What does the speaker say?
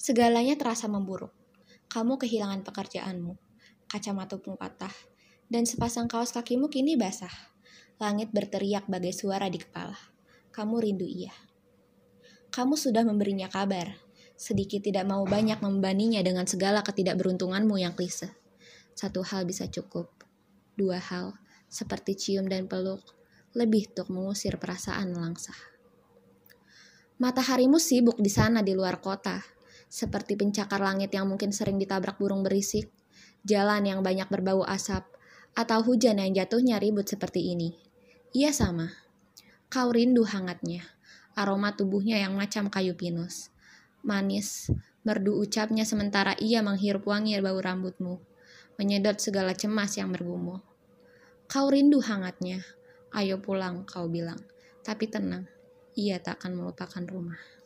Segalanya terasa memburuk. Kamu kehilangan pekerjaanmu, kacamatamu patah, dan sepasang kaos kakimu kini basah. Langit berteriak bagai suara di kepala. Kamu rindu ia. Kamu sudah memberinya kabar, sedikit tidak mau banyak membandingnya dengan segala ketidakberuntunganmu yang klise. Satu hal bisa cukup, dua hal, seperti cium dan peluk, lebih untuk mengusir perasaan langsah. Mataharimu sibuk di sana di luar kota, seperti pencakar langit yang mungkin sering ditabrak burung berisik, jalan yang banyak berbau asap, atau hujan yang jatuhnya ribut seperti ini. Ia sama. Kau rindu hangatnya, aroma tubuhnya yang macam kayu pinus. Manis, merdu ucapnya sementara ia menghirup wangi bau rambutmu, menyedot segala cemas yang bergumul. Kau rindu hangatnya, ayo pulang, kau bilang. Tapi tenang, ia tak akan melupakan rumah.